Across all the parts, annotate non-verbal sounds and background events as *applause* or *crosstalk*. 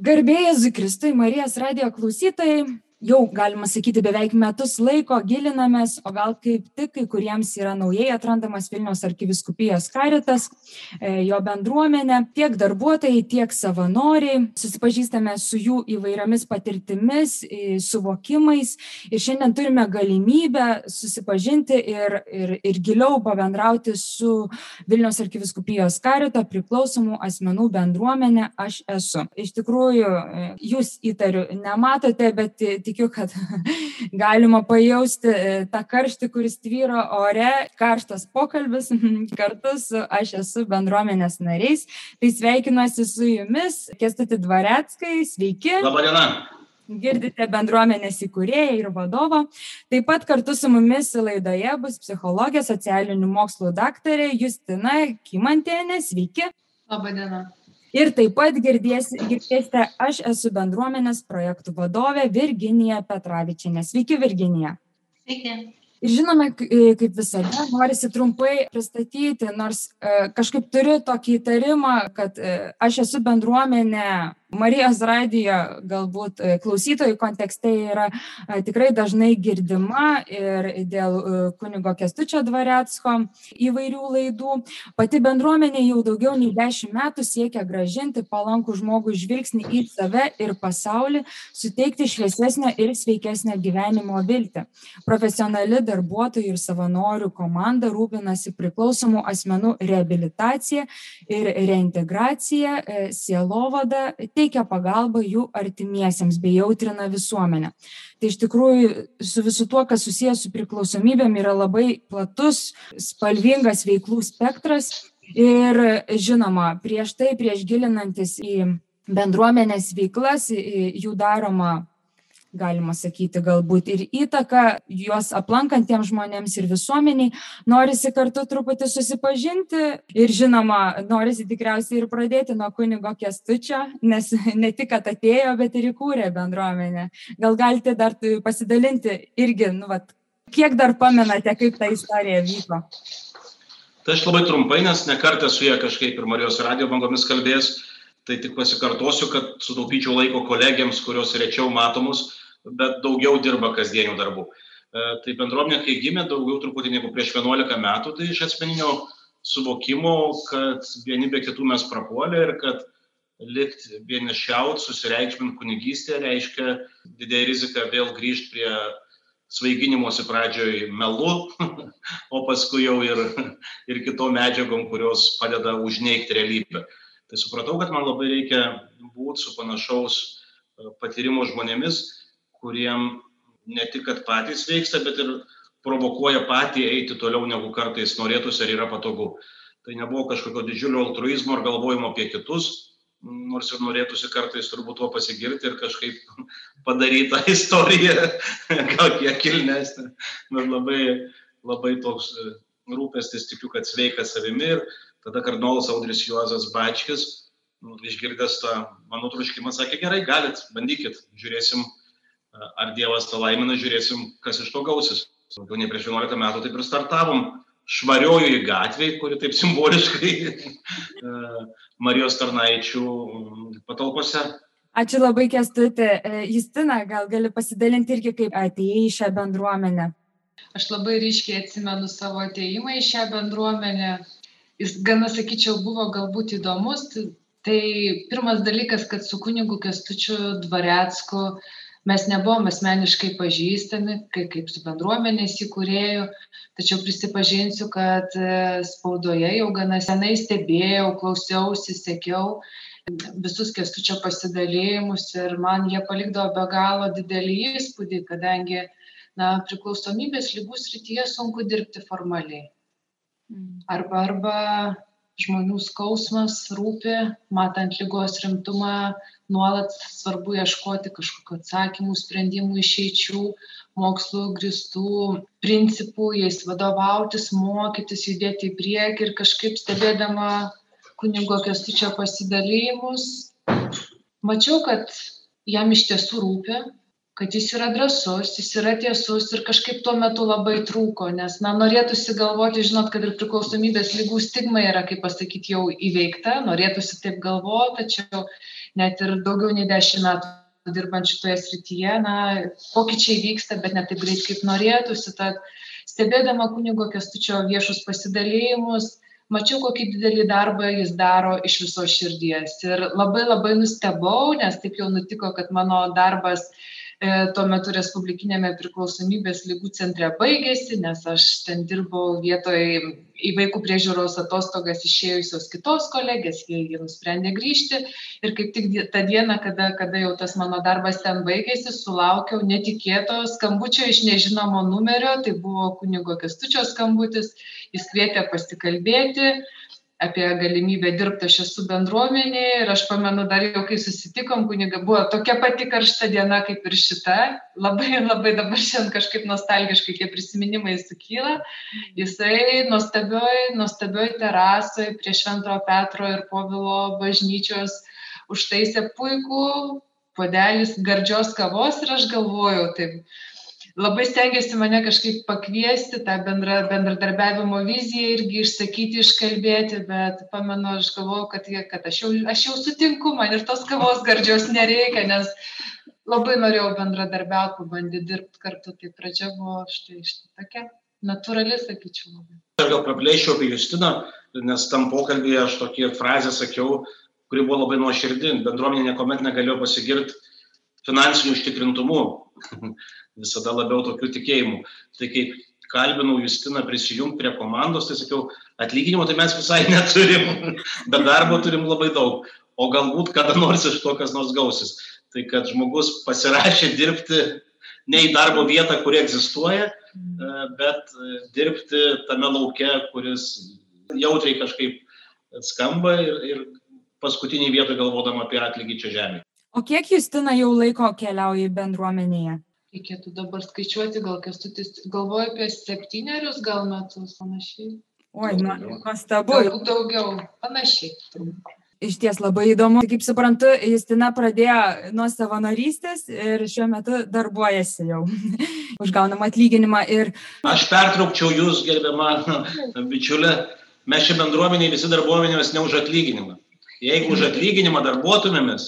Garbėjai Zikristui, Marijos radio klausytojai, jau galima sakyti beveik metus laiko gilinamės o gal kaip tik kai kuriems yra naujai atrandamas vilniaus arkivyskupijos karitas e, jo bendruomenė tiek darbuotojai tiek savanoriai. Susipažįstame su jų įvairiomis patirtimis suvokimais. Ir šiandien turime galimybę susipažinti ir ir ir giliau pabendrauti su vilniaus arkivyskupijos karito priklausomų asmenų bendruomene aš esu. Iš tikrųjų e, jūs įtariu nematote bet tikiu, kad *laughs* galima pajausti e, tą karštį, kuris tvyro ore, karštas pokalbis *laughs* kartu su aš esu bendruomenės nariais. Tai sveikinuosi su jumis, Kestati Dvaretskai, sveiki. Labadiena. Girdite bendruomenės įkūrėją ir vadovą. Taip pat kartu su mumis laidoje bus psichologė, socialinių mokslų daktarė Justina Kimantienė. Sveiki. Labadiena. Ir taip pat girdės, girdėsite, aš esu bendruomenės projektų vadovė Virginija Petravičinė. Sveiki, Virginija. Sveiki. Ir žinome, kaip visada, norisi trumpai pristatyti, nors e, kažkaip turiu tokį įtarimą, kad e, aš esu bendruomenė Marijos radijo galbūt e, klausytojų kontekste yra e, tikrai dažnai girdima ir dėl e, kunigo Kestučio Dvaretsko įvairių laidų. Pati bendruomenė jau daugiau nei dešimt metų siekia gražinti palankų žmogų žvilgsnį į save ir pasaulį, suteikti šviesesnę ir sveikesnę gyvenimo viltį. Profesionali darbuotojų ir savanorių komanda rūpinasi priklausomų asmenų reabilitacija ir reintegracija, sielovada, teikia pagalbą jų artimiesiems bei jautrina visuomenę. Tai iš tikrųjų su visu tuo, kas susijęs su priklausomybėm, yra labai platus, spalvingas veiklų spektras. Ir žinoma, prieš tai, prieš gilinantis į bendruomenės veiklas, jų daroma galima sakyti, galbūt ir įtaką juos aplankantiems žmonėms ir visuomeniai. Norisi kartu truputį susipažinti ir žinoma, norisi tikriausiai ir pradėti nuo kunigo kestučio, nes ne tik atėjo, bet ir įkūrė bendruomenę. Gal galite dar pasidalinti irgi, nu, vat, kiek dar pamenate, kaip ta istorija vyko? Tai aš labai trumpai, nes nekartą su jie kažkaip ir Marijos radio bangomis kalbės, tai tik pasikartosiu, kad sutaupyčiau laiko kolegiams, kurios rečiau matomus, bet daugiau dirba kasdienių darbų. E, tai bendruomenė, kai gimė daugiau truputį negu prieš 11 metų, tai iš asmeninio suvokimo, kad vieni be kitų mes prapuolė ir kad likti vienišiaut, susireikšminti kunigystę reiškia didėja rizika vėl grįžti prie svaiginimosi pradžioj melu, *laughs* o paskui jau ir, ir kitom medžiagom, kurios padeda užneigti realybę. Tai supratau, kad man labai reikia būti su panašaus e, patyrimo žmonėmis, kuriem ne tik, kad patys veiksta, bet ir provokuoja patį eiti toliau, negu kartais norėtųsi ar yra patogu. Tai nebuvo kažkokio didžiulio altruizmo ar galvojimo apie kitus, nors ir norėtųsi kartais turbūt tuo pasigirti ir kažkaip *laughs* padaryti tą istoriją, *laughs* gal kiek kilnesnė, bet labai, labai toks e, rūpestis, tikiu, kad sveikas savimi ir tada kardinolas Audris Juozas Bačkis, nu, išgirdęs tą mano truškimą, sakė, gerai, galit, bandykit, žiūrėsim, ar Dievas tą laimina, žiūrėsim, kas iš to gausis. Daugiau nei prieš 11 metų taip ir startavom švariojoje gatvėje, kuri taip simboliškai *laughs* Marijos tarnaičių patalpose. Ačiū labai, Kestutė. E, Justina, gal gali pasidalinti irgi, kaip atėjai į šią bendruomenę? Aš labai ryškiai atsimenu savo ateimą į šią bendruomenę. Jis, gana sakyčiau, buvo galbūt įdomus. Tai pirmas dalykas, kad su kunigu Kestučiu Dvarecku uh, mes nebuvom asmeniškai pažįstami kai kaip su bendruomenės įkūrėju tačiau prisipažinsiu kad e, spaudoje jau gana senai stebėjau klausiausi sekiau visus kęstučio pasidalijimus ir man jie palikdavo be galo didelį įspūdį kadangi na priklausomybės ligų srityje sunku dirbti formaliai mm. arba arba žmonių skausmas rūpi matant ligos rimtumą nuolat svarbu ieškoti kažkokių atsakymų sprendimų išeičių mokslu grįstų principų jais vadovautis mokytis judėti į priekį ir kažkaip stebėdama kunigo kęstučio pasidalijimus mačiau kad jam iš tiesų rūpi kad jis yra drąsus, jis yra tiesus ir kažkaip tuo metu labai trūko, nes, na, norėtųsi galvoti, žinot, kad ir priklausomybės lygų stigma yra, kaip pasakyti, jau įveikta, norėtųsi taip galvoti, tačiau net ir daugiau nei dešimt metų dirbant šitoje srityje, na, pokyčiai vyksta, bet ne taip greit, kaip norėtųsi. Tad stebėdama kunigo kestučio viešus pasidalėjimus, mačiau, kokį didelį darbą jis daro iš viso širdies. Ir labai labai nustebau, nes taip jau nutiko, kad mano darbas tuo metu Respublikinėme priklausomybės lygų centre baigėsi, nes aš ten dirbau vietoj į vaikų priežiūros atostogas išėjusios kitos kolegės, jie, jie nusprendė grįžti. Ir kaip tik tą dieną, kada, kada jau tas mano darbas ten baigėsi, sulaukiau netikėto skambučio iš nežinomo numerio, tai buvo kunigo Kestučio skambutis, jis kvietė pasikalbėti apie galimybę dirbti aš esu bendruomenėje ir aš pamenu dar jau kai susitikom kuniga buvo tokia pati karšta diena kaip ir šita. Labai labai dabar šiandien kažkaip nostalgiškai tie prisiminimai sukyla. Jisai nuostabioj nuostabioj terasoj prie šventojo petro ir povilo bažnyčios užtaisė puikų puodelis gardžios kavos ir aš galvojau taip labai stengiasi mane kažkaip pakviesti tą bendra bendradarbiavimo viziją irgi išsakyti iškalbėti bet pamenu aš galvojau kad jie kad aš jau aš jau sutinku man ir tos kavos gardžios nereikia nes labai norėjau bendradarbiaut pabandyt dirbt kartu tai pradžia buvo štai štai tokia natūrali sakyčiau labai. Aš gal praplėsčiau apie justiną nes tam pokalbyje aš tokią frazę sakiau kuri buvo labai nuoširdi bendruomenė niekuomet negalėjo pasigirt finansiniu užtikrintumu *laughs* visada labiau tokiu tikėjimu. Tai kai kalbinau Justiną prisijungti prie komandos, tai sakiau, atlyginimo tai mes visai *laughs* neturim, bet darbo turim labai daug. O galbūt kada nors iš to kas nors gausis. Tai kad žmogus pasirašė dirbti ne į darbo vietą, kuri egzistuoja, e, bet dirbti tame lauke, kuris jautriai kažkaip skamba ir, ir paskutinį vietą galvodama apie atlygį čia žemėje. O kiek Justina jau laiko keliauja bendruomenėje? reikėtų dabar skaičiuoti, gal kestutis, galvoju apie septynerius gal metus, panašiai. Oi, na, nuostabu. Galbūt daugiau, panašiai. Iš ties labai įdomu. Kaip suprantu, Justina pradėjo nuo savanorystės ir šiuo metu darbuojasi jau *laughs* užgaunam atlyginimą. Ir... Aš pertraukčiau jūs, gerbiama bičiulė, mes čia bendruomeniai visi darbuomenės ne už atlyginimą. Jeigu už atlyginimą darbuotumėmės,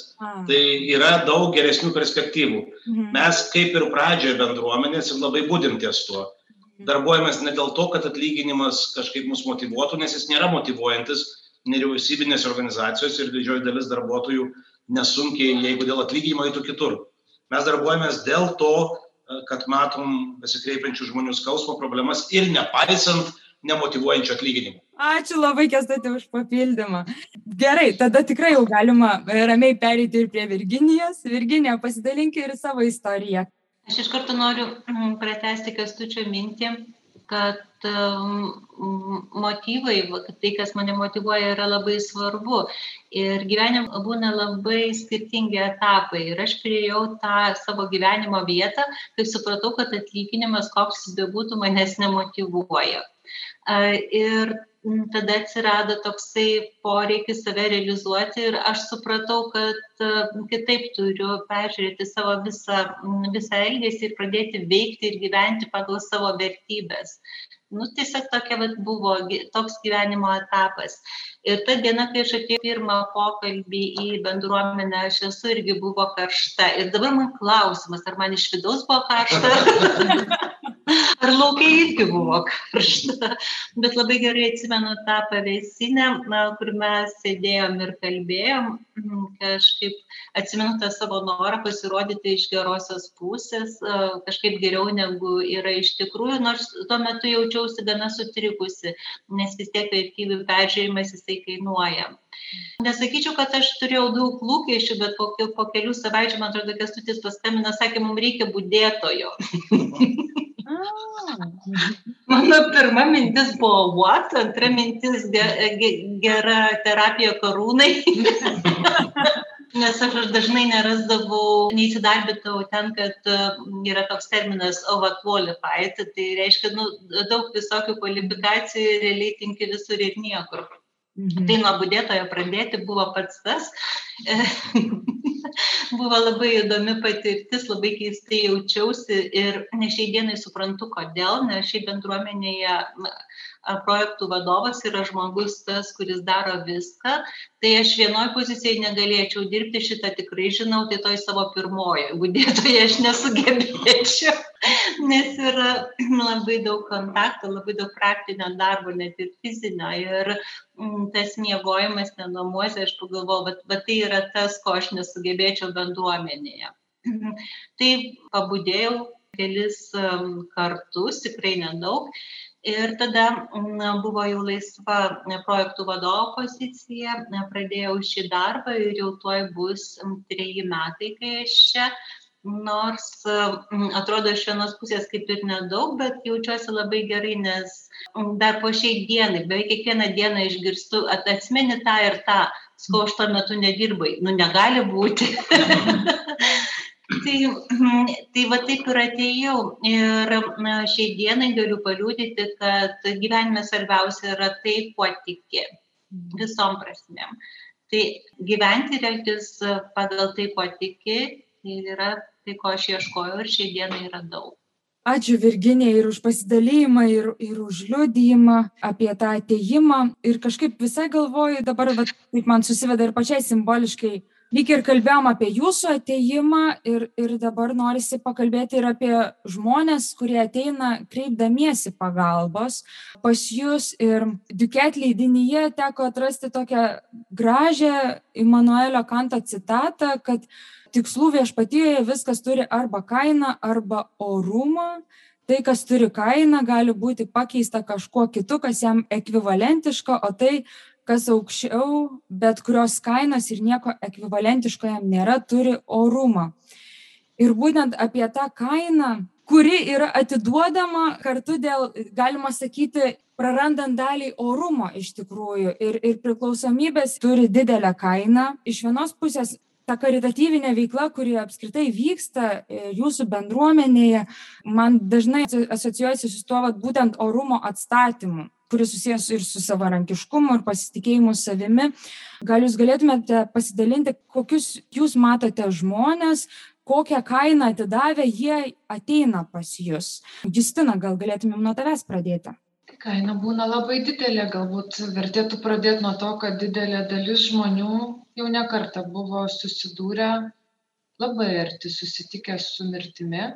tai yra daug geresnių perspektyvų. Mhm. Mes kaip ir pradžioje bendruomenės ir labai būdinties tuo. Mhm. Darbuojamės ne dėl to, kad atlyginimas kažkaip mus motivuotų, nes jis nėra motivuojantis nevyriausybinės organizacijos ir didžioji dalis darbuotojų nesunkiai, jeigu dėl atlyginimo eitų kitur. Mes darbuojamės dėl to, kad matom besikreipiančių žmonių skausmo problemas ir nepaisant nemotivuojančio atlyginimo. Ačiū labai, Kestati, už papildymą. Gerai, tada tikrai jau galima e, ramiai pereiti ir prie Virginijos. Virginija, pasidalink ir savo istoriją. Aš iš karto noriu mm, pratesti Kestučio mintį, kad um, motyvai, tai, kas mane motivuoja, yra labai svarbu. Ir gyvenime būna labai skirtingi etapai. Ir aš priejau tą savo gyvenimo vietą, kai supratau, kad atlyginimas, koks jis bebūtų, manęs nemotivuoja. Ir tada atsirado toksai poreikis save realizuoti ir aš supratau, kad kitaip turiu peržiūrėti savo visą, visą elgesį ir pradėti veikti ir gyventi pagal savo vertybės. Nu, tiesiog tokia vat, buvo toks gyvenimo etapas. Ir ta diena, kai aš atėjau pirmą pokalbį į bendruomenę, aš esu irgi buvo karšta. Ir dabar man klausimas, ar man iš vidaus buvo karšta? *laughs* *laughs* Ar laukai irgi buvo karšta, bet labai gerai atsimenu tą pavėsinę, kur mes sėdėjom ir kalbėjom, mm, kažkaip atsimenu tą savo norą pasirodyti iš gerosios pusės, kažkaip geriau negu yra iš tikrųjų, nors tuo metu jaučiausi gana sutrikusi, nes vis tiek vertybių peržiūrimas jisai kainuoja. Nesakyčiau, kad aš turėjau daug lūkesčių, bet po, po kelių savaičių, man atrodo, Kestutis paskambino, sakė, mums reikia būdėtojo. *laughs* Mano pirma mintis buvo what, antra mintis ge, ge, gera terapija karūnai. *laughs* Nes aš, aš dažnai nerasdavau, neįsidarbintau ten, kad yra toks terminas overqualified, tai reiškia, nu, daug visokių kvalifikacijų realiai tinki visur ir niekur. Mhm. Tai nuo būdėtojo pradėti buvo pats tas. *laughs* buvo labai įdomi patirtis, labai keistai jaučiausi ir ne šiai dienai suprantu, kodėl, nes šiai bendruomenėje projektų vadovas yra žmogus tas, kuris daro viską, tai aš vienoje pozicijoje negalėčiau dirbti, šitą tikrai žinau, tai toj savo pirmojo, jeigu dėtoje aš nesugebėčiau, *laughs* nes yra labai daug kontakto, labai daug praktinio darbo, net ir fizinio. Ir mm, tas miegojimas nenamuose, aš pagalvojau, bet tai yra tas, ko aš nesugebėčiau bendruomenėje. *clears throat* Tai pabudėjau kelis kartus, tikrai nedaug ir tada na buvo jau laisva projektų vadovo pozicija pradėjau šį darbą ir jau tuoj bus treji metai kai aš čia. Nors atrodo iš vienos pusės kaip ir nedaug bet jaučiuosi labai gerai nes dar po šiai dienai beveik kiekvieną dieną išgirstu atsimeni tą ir tą. Sakau aš tuo metu nedirbai. Nu negali būti *laughs* tai mhm, tai va taip ir atėjau. Ir šiai dienai galiu paliudyti kad gyvenime svarbiausia yra tai kuo tiki. Visom prasmėm. Tai gyventi ir elgtis pagal tai kuo tiki tai yra tai ko aš ieškojau ir šiai dienai radau Ačiū Virginija ir už pasidalijimą, ir, ir už liudijimą apie tą ateimą. Ir kažkaip visai galvoju, dabar, va, kaip man susiveda ir pačiai simboliškai, lyg ir kalbėjom apie jūsų ateimą ir, ir dabar norisi pakalbėti ir apie žmonės, kurie ateina kreipdamiesi pagalbos pas jūs. Ir Duket leidinyje teko atrasti tokią gražią Immanuelio Kanto citatą, kad tikslų viešpatyje viskas turi arba kainą, arba orumą. Tai, kas turi kainą, gali būti pakeista kažkuo kitu, kas jam ekvivalentiška, o tai, kas aukščiau bet kurios kainos ir nieko ekvivalentiško jam nėra, turi orumą. Ir būtent apie tą kainą, kuri yra atiduodama kartu dėl, galima sakyti, prarandant dalį orumo iš tikrųjų ir, ir priklausomybės turi didelę kainą. Iš vienos pusės ta karitatyvinė veikla, kuri apskritai vyksta e, jūsų bendruomenėje, man dažnai asocijuojasi su tuo vat, būtent orumo atstatymu kuris susijęs ir su savarankiškumu, ir pasitikėjimu savimi. Gal jūs galėtumėte pasidalinti, kokius jūs matote žmonės, kokią kainą atidavę jie ateina pas jūs. Justina, gal galėtumėm nuo tavęs pradėti? Kaina būna labai didelė, galbūt vertėtų pradėti nuo to, kad didelė dalis žmonių jau nekarta buvo susidūrę labai arti susitikę su mirtimi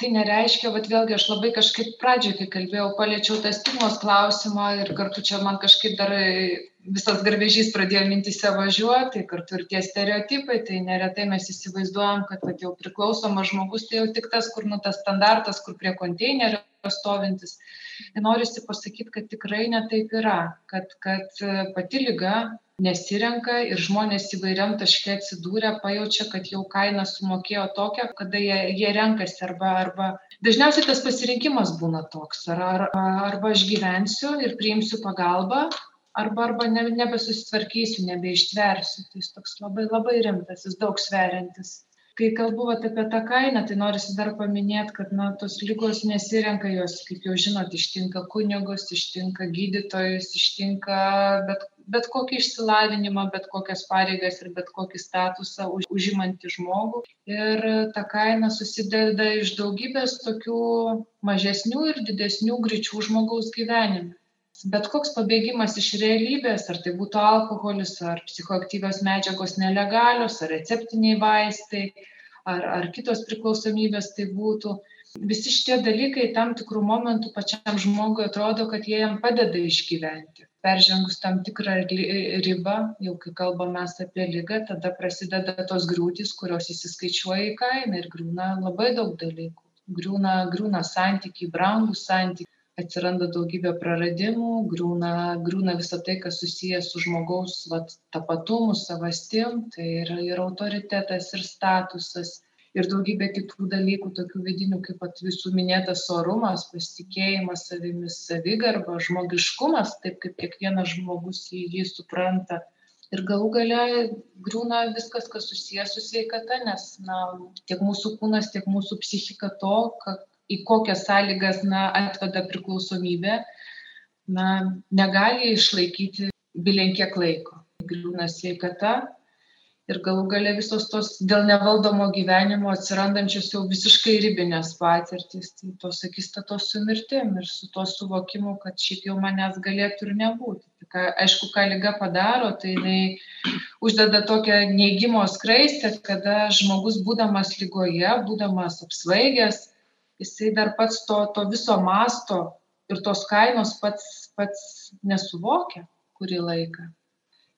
tai nereiškia vat vėlgi aš labai kažkaip pradžioj kai kalbėjau paliečiau tą stigmos klausimą ir kartu čia man kažkaip dar visas garvežys pradėjo mintyse važiuot tai kartu ir tie stereotipai tai neretai mes įsivaizduojam kad vat jau priklausomas žmogus tai jau tik tas kur nu tas standartas kur prie konteinerio stovintis. Tai norisi pasakyt kad tikrai ne taip yra kad kad pati liga nesirenka ir žmonės įvairiam taške atsidūrę pajaučia kad jau kainą sumokėjo tokią kada jie jie renkasi arba arba dažniausiai tas pasirinkimas būna toks ar ar arba aš gyvensiu ir priimsiu pagalbą arba arba ne nebesusitvarkysiu nebeištversiu. Tai jis toks labai labai rimtas jis daug sveriantis. Kai kalbu vat apie tą kainą tai norisi dar paminėt kad na tos ligos nesirenka jos kaip jau žinot ištinka kunigus ištinka gydytojus ištinka bet bet kokį išsilavinimą bet kokias pareigas ir bet kokį statusą už užimantį žmogų. Ir ta kaina susideda iš daugybės tokių mažesnių ir didesnių griūčių žmogaus gyvenime. Bet koks pabėgimas iš realybės ar tai būtų alkoholis ar psichoaktyvios medžiagos nelegalios ar receptiniai vaistai ar ar kitos priklausomybės tai būtų visi šitie dalykai tam tikru momentu pačiam žmogui atrodo kad jie jam padeda išgyventi peržengus tam tikrą ribą jau kai kalbam mes apie ligą tada prasideda tos griūtys kurios įsiskaičiuoja į kainą ir griūna labai daug dalykų. Griūna griūna santykiai brangūs santykiai atsiranda daugybė praradimų griūna griūna visa tai kas susiję su žmogaus vat tapatumu savastim tai yra ir autoritetas ir statusas ir daugybė kitų dalykų tokių vidinių kaip vat jūsų minėtas orumas pasitikėjimas savimi savigarba žmogiškumas taip kaip kiekvienas žmogus jį jį supranta. Ir galų gale griūna viskas kas susiję su sveikata nes na tiek mūsų kūnas tiek mūsų psichika to kad į kokias sąlygas na atveda priklausomybė na negali išlaikyti bilenkiek laiko. Griūna sveikata ir galų gale visos tos dėl nevaldomo gyvenimo atsirandančios jau visiškai ribinės patirtys. Tai tos akistatos su mirtim ir su tuo suvokimu kad šiaip jau manęs galėtų ir nebūti. Ką aišku ką liga padaro tai jinai uždeda tokią neigimo skraistę kada žmogus būdamas ligoje būdamas apsvaigęs jisai dar pats to to viso masto ir tos kainos pats pats nesuvokia kurį laiką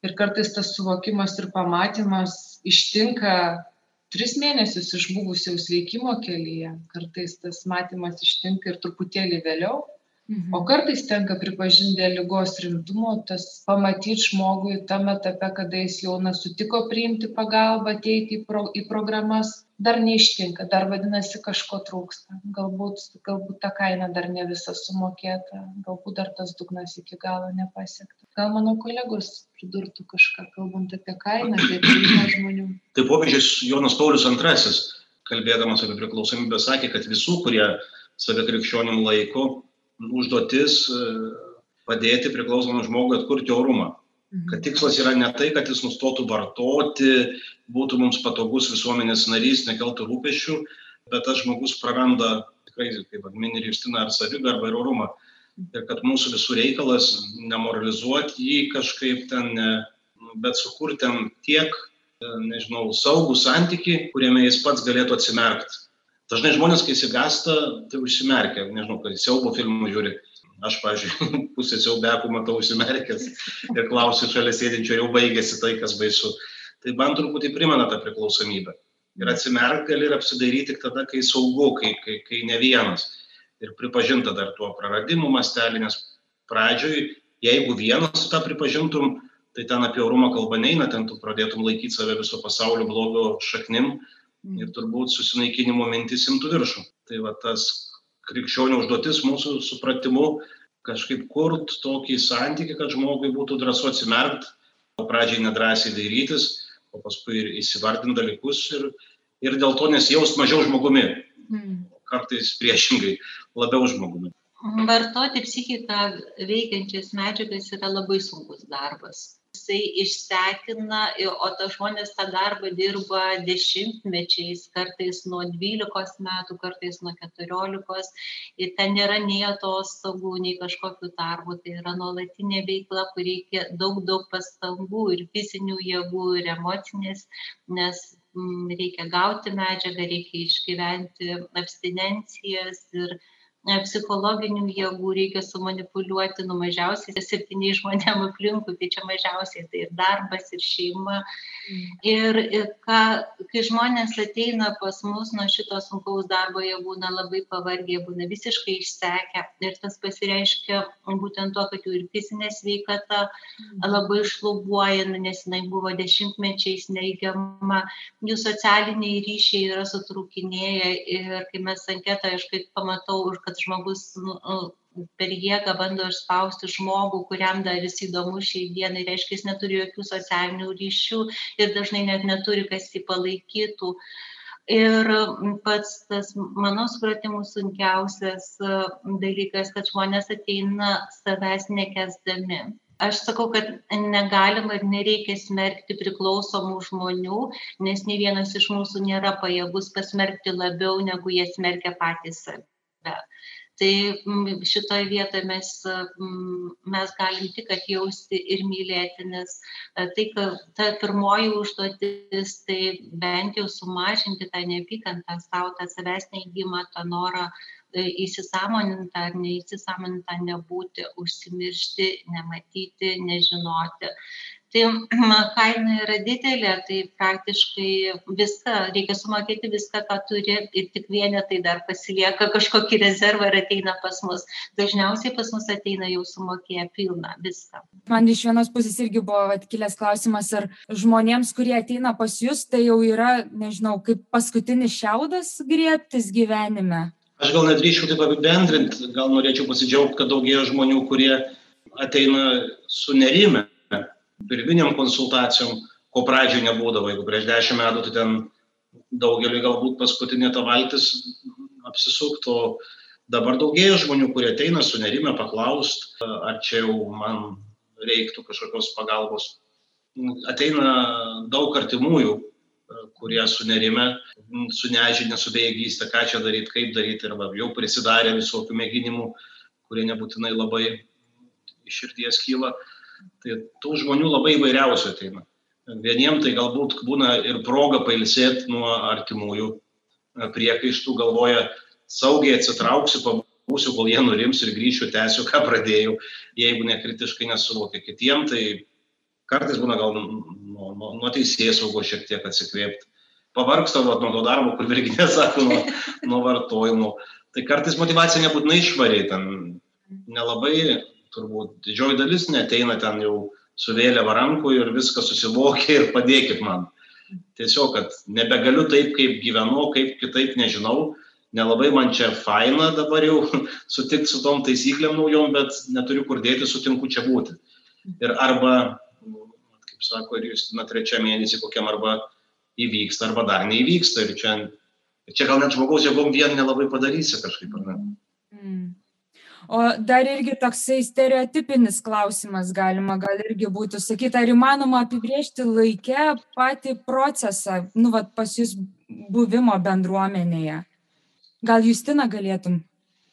ir kartais tas suvokimas ir pamatymas ištinka tris mėnesius išbuvus jau sveikimo kelyje kartais tas matymas ištinka ir truputėlį vėliau. O kartais tenka pripažinti dėl lygos rimtumo, tas pamatyti žmogui tam etape, kada jis jau na, sutiko priimti pagalbą, ateiti į, pro, į programas, dar neištinka, dar vadinasi kažko trūksta. Galbūt, galbūt ta kaina dar ne visa sumokėta, galbūt dar tas dugnas iki galo nepasiekta. Gal mano kolegos pridurtų kažką, kalbant apie kainą, apie priimą žmonių. Tai popiežius Jonas Paulius II, kalbėdamas apie priklausomybę, sakė, kad visų, kurie save krikščionim laiko, užduotis e, padėti priklausomam žmogui atkurti orumą. Mhm. Kad tikslas yra ne tai, kad jis nustotų vartoti, būtų mums patogus visuomenės narys, nekeltų rūpešių, bet tas žmogus praranda tikrai, kaip mini Justina, ar savigarbą ir orumą. Ir kad mūsų visų reikalas nemoralizuoti jį kažkaip ten, bet sukurti ten tiek, e, nežinau, saugų santyki, kuriame jis pats galėtų atsimerkti dažnai žmonės, kai įsigasta, tai užsimerkia, nežinau, kai siaubo filmų žiūri. Aš, pavyzdžiui, *laughs* pusę siaubekų matau užsimerkęs ir klausiu šalia sėdinčio, jau baigėsi tai, kas baisu. Tai man truputį primena tą priklausomybę. Ir atsimerk gali ir apsidairyti tik tada, kai saugu, kai, kai, kai ne vienas. Ir pripažinta dar tuo praradimu mastelį, nes pradžioj, jeigu vienas tą pripažintum, tai ten apie orumą kalba neina, ten tu pradėtum laikyti save viso pasaulio blogio šaknim. Ir turbūt susinaikinimo mintis imtų viršų. Tai va tas krikščionių užduotis mūsų supratimu kažkaip kurt tokį santykį, kad žmogui būtų drąsu atsimerkt, o pradžiai nedrąsiai dairytis, o paskui ir įsivardinti dalykus ir, ir dėl to nesijaust mažiau žmogumi. Mm. Kartais priešingai labiau žmogumi. Vartoti psichiką veikiančias medžiagas yra labai sunkus darbas jisai išsekina o tas žmonės tą darbą dirba dešimtmečiais kartais nuo dvylikos metų kartais nuo keturiolikos. Ir ten nėra nei atostogų nei kažkokių darbų. Tai yra nuolatinė veikla kur reikia daug daug pastangų ir fizinių jėgų ir emocinės nes mm, reikia gauti medžiagą reikia išgyventi abstinencijas ir psichologinių jėgų reikia sumanipuliuoti nu mažiausiai septyniais žmonėm aplinkui tai čia mažiausiai tai ir darbas ir šeima mm. ir, ir ką, kai žmonės ateina pas mus nuo šito sunkaus darbo jie būna labai pavargę būna visiškai išsekę ir tas pasireiškia būtent tuo kad jų ir fizinė sveikata mm. labai šlubuoja nu, nes jinai buvo dešimtmečiais neigiama jų socialiniai ryšiai yra sutrūkinėję ir kai mes anketą aš kaip pamatau kad kad žmogus nu, nu, per jėgą bando išspausti žmogų, kuriam dar jis įdomu šiai dienai, reiškia, jis neturi jokių socialinių ryšių ir dažnai net neturi, kas jį palaikytų. Ir pats tas, mano supratimu, sunkiausias dalykas, kad žmonės ateina savęs nekesdami. Aš sakau, kad negalima ir nereikia smerkti priklausomų žmonių, nes nei vienas iš mūsų nėra pajėgus pasmerkti labiau, negu jie smerkia patys save tai mm, šitoj vietoj mes, mes galim tik atjausti ir mylėti, nes e, tai, kad ta pirmoji užduotis, tai bent jau sumažinti tą neapykantą savo, tą savęs neįgymą, tą norą e, įsisamonintą ar neįsisamonintą nebūti, užsimiršti, nematyti, nežinoti tai *clears throat* kaina yra didelė, tai praktiškai viską, reikia sumokėti viską, ką turi ir tik vienetai dar pasilieka kažkokį rezervą ir ateina pas mus. Dažniausiai pas mus ateina jau sumokėję pilną viską. Man iš vienos pusės irgi buvo atkilęs klausimas, ar žmonėms, kurie ateina pas jūs, tai jau yra, nežinau, kaip paskutinis šiaudas griebtis gyvenime. Aš gal nedrįšiau taip apibendrinti, gal norėčiau pasidžiaugti, kad daugėja žmonių, kurie ateina su nerime pirminiam konsultacijom, ko pradžioje nebūdavo. Jeigu prieš dešimt metų, tai ten daugeliu galbūt paskutinė ta valtis apsisuktų. Dabar daugėja žmonių, kurie ateina su nerime paklaust, ar čia jau man reiktų kažkokios pagalbos. ateina daug artimųjų, kurie sunerime, su nežinia, su bejėgystė, ką čia daryti, kaip daryti, arba jau prisidarė visokių mėginimų, kurie nebūtinai labai iš širdies kyla. Tai tų žmonių labai įvairiausių ateina. Vieniem tai galbūt būna ir proga pailsėti nuo artimųjų priekaištų, galvoja, saugiai atsitrauksiu, pabūsiu, kol jie nurims ir grįšiu, tęsiu, ką pradėjau, jeigu nekritiškai nesuvokia kitiem, tai kartais būna gal nuo, nuo, nuo teisės saugos šiek tiek atsikvėpti. Pavargsta nuo to darbo, kur virginė sako, nuo, nuo vartojimo. Tai kartais motivacija nebūtinai išvariai, ten nelabai, turbūt didžioji dalis neteina ten jau su vėliava rankų ir viską susivokia ir padėkit man. Tiesiog, kad nebegaliu taip, kaip gyvenu, kaip kitaip nežinau, nelabai man čia faina dabar jau *laughs* sutikti su tom taisyklėm naujom, bet neturiu kur dėti, sutinku čia būti. Ir arba, kaip sako, ir jūs na trečią mėnesį kokiam arba įvyksta, arba dar neįvyksta. Ir čia, ir čia gal net žmogaus jėgom vien nelabai padarysi kažkaip, ar ne? Mm. O dar irgi toksai stereotipinis klausimas galima gal irgi būtų sakyti, ar įmanoma apibriežti laikę patį procesą, nu, vat, pas jūs buvimo bendruomenėje. Gal Justina galėtum?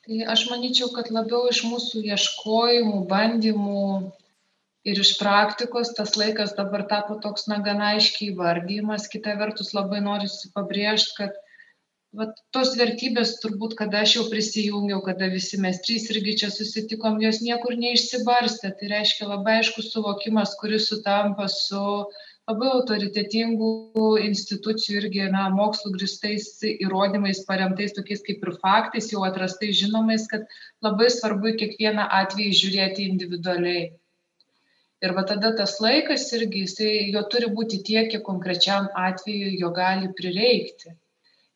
Tai aš manyčiau, kad labiau iš mūsų ieškojimų, bandymų ir iš praktikos tas laikas dabar tapo toks, na, gana aiškiai vardymas. Kita vertus labai noriu pabrėžti, kad vat tos vertybės turbūt kada aš jau prisijungiau kada visi mes trys irgi čia susitikom jos niekur neišsibarstė. Tai reiškia labai aiškus suvokimas kuris sutampa su labai autoritetingų institucijų irgi na mokslu grįstais įrodymais paremtais tokiais kaip ir faktais jau atrastais žinomais kad labai svarbu į kiekvieną atvejį žiūrėti individualiai. Ir va tada tas laikas irgi jisai jo turi būti tiek kiek konkrečiam atvejui jo gali prireikti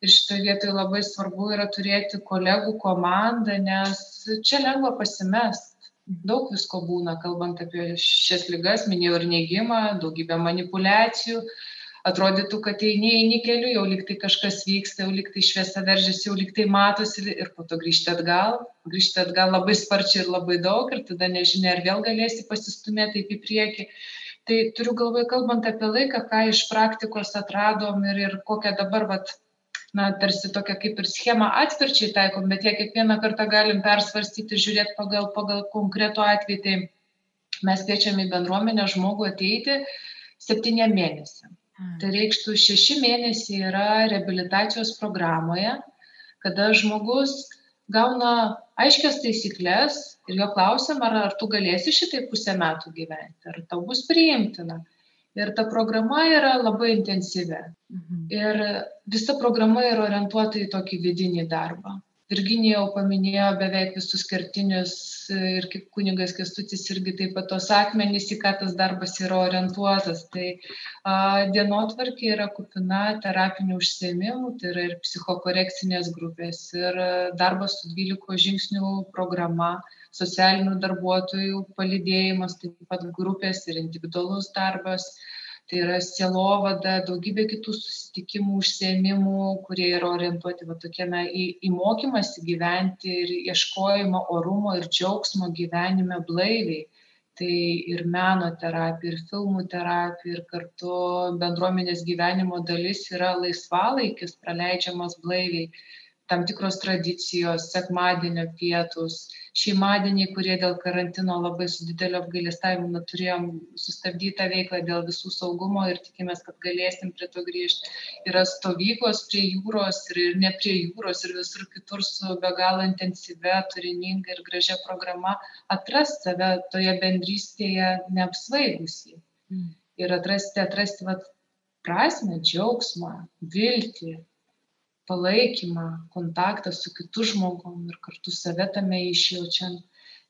ir šitoj vietoj labai svarbu yra turėti kolegų komandą, nes čia lengva pasimest. Daug visko būna, kalbant apie šias lygas, minėjau ir neigimą, daugybę manipulacijų. Atrodytų, kad eini, eini keliu, jau liktai kažkas vyksta, jau liktai šviesa veržiasi, jau liktai matosi ir po to grįžti atgal. Grįžti atgal labai sparčiai ir labai daug ir tada nežinia, ar vėl galėsi pasistumėti taip į priekį. Tai turiu galvoje, kalbant apie laiką, ką iš praktikos atradom ir, ir kokią dabar vat, na tarsi tokią kaip ir schemą atspirčiai taikom bet ją kiekvieną kartą galim persvarstyti ir žiūrėt pagal pagal konkretų atvejį. Tai mes kviečiam į bendruomenę žmogų ateiti septyniem mėnesiam. Hmm. tai reikštų šeši mėnesiai yra reabilitacijos programoje kada žmogus gauna aiškias taisykles ir jo klausiam ar ar tu galėsi šitaip pusę metų gyventi ar tau bus priimtina ir ta programa yra labai intensyvi. Mhm. Ir visa programa yra orientuota į tokį vidinį darbą. Virginija jau paminėjo beveik visus kertinius ir kaip kunigas Kestutis irgi taip pat tos akmenys, į ką tas darbas yra orientuotas. Tai a, dienotvarkė yra kupina terapinių užsiemimų, tai yra ir psichokorekcinės grupės, ir darbas su 12 žingsnių programa, socialinių darbuotojų palydėjimas, taip pat grupės ir individualus darbas. Tai yra sielovada, daugybė kitų susitikimų, užsiemimų, kurie yra orientuoti va, tokie, na, į, į mokymąsi gyventi ir ieškojimą orumo ir džiaugsmo gyvenime blaiviai. Tai ir meno terapija, ir filmų terapija, ir kartu bendruomenės gyvenimo dalis yra laisvalaikis praleidžiamas blaiviai tam tikros tradicijos, sekmadienio pietus, šeimadieniai, kurie dėl karantino labai su dideliu apgailestavimu turėjom sustabdyti tą veiklą dėl visų saugumo ir tikimės, kad galėsim prie to grįžti. Yra stovyklos prie jūros ir, ir ne prie jūros ir visur kitur su be galo intensyvia, turininga ir gražia programa atrasti save toje bendrystėje neapsvaigusi. Mm. Ir atrasti, atrasti vat, prasme, džiaugsmą, viltį, palaikymą, kontaktą su kitu žmogum ir kartu save tame išjaučiant.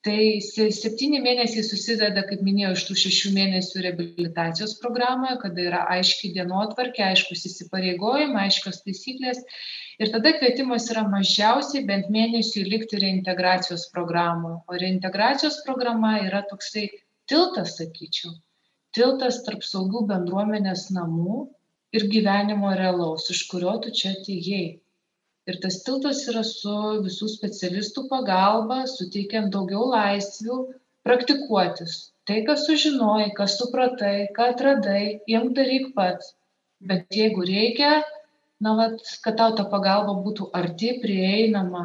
Tai septyni mėnesiai susideda, kaip minėjau, iš tų šešių mėnesių reabilitacijos programoje, kada yra aiški dienotvarkė, aiškus įsipareigojimai, aiškios taisyklės. Ir tada kvietimas yra mažiausiai bent mėnesiui likti reintegracijos programoje. O reintegracijos programa yra toksai tiltas, sakyčiau, tiltas tarp saugių bendruomenės namų ir gyvenimo realaus, iš kurio tu čia atėjai. Ir tas tiltas yra su visų specialistų pagalba, suteikiant daugiau laisvių, praktikuotis. Tai, ką sužinojai, ką supratai, ką atradai, jiem daryk pats. Bet jeigu reikia, na, vat, kad tau ta pagalba būtų arti, prieinama,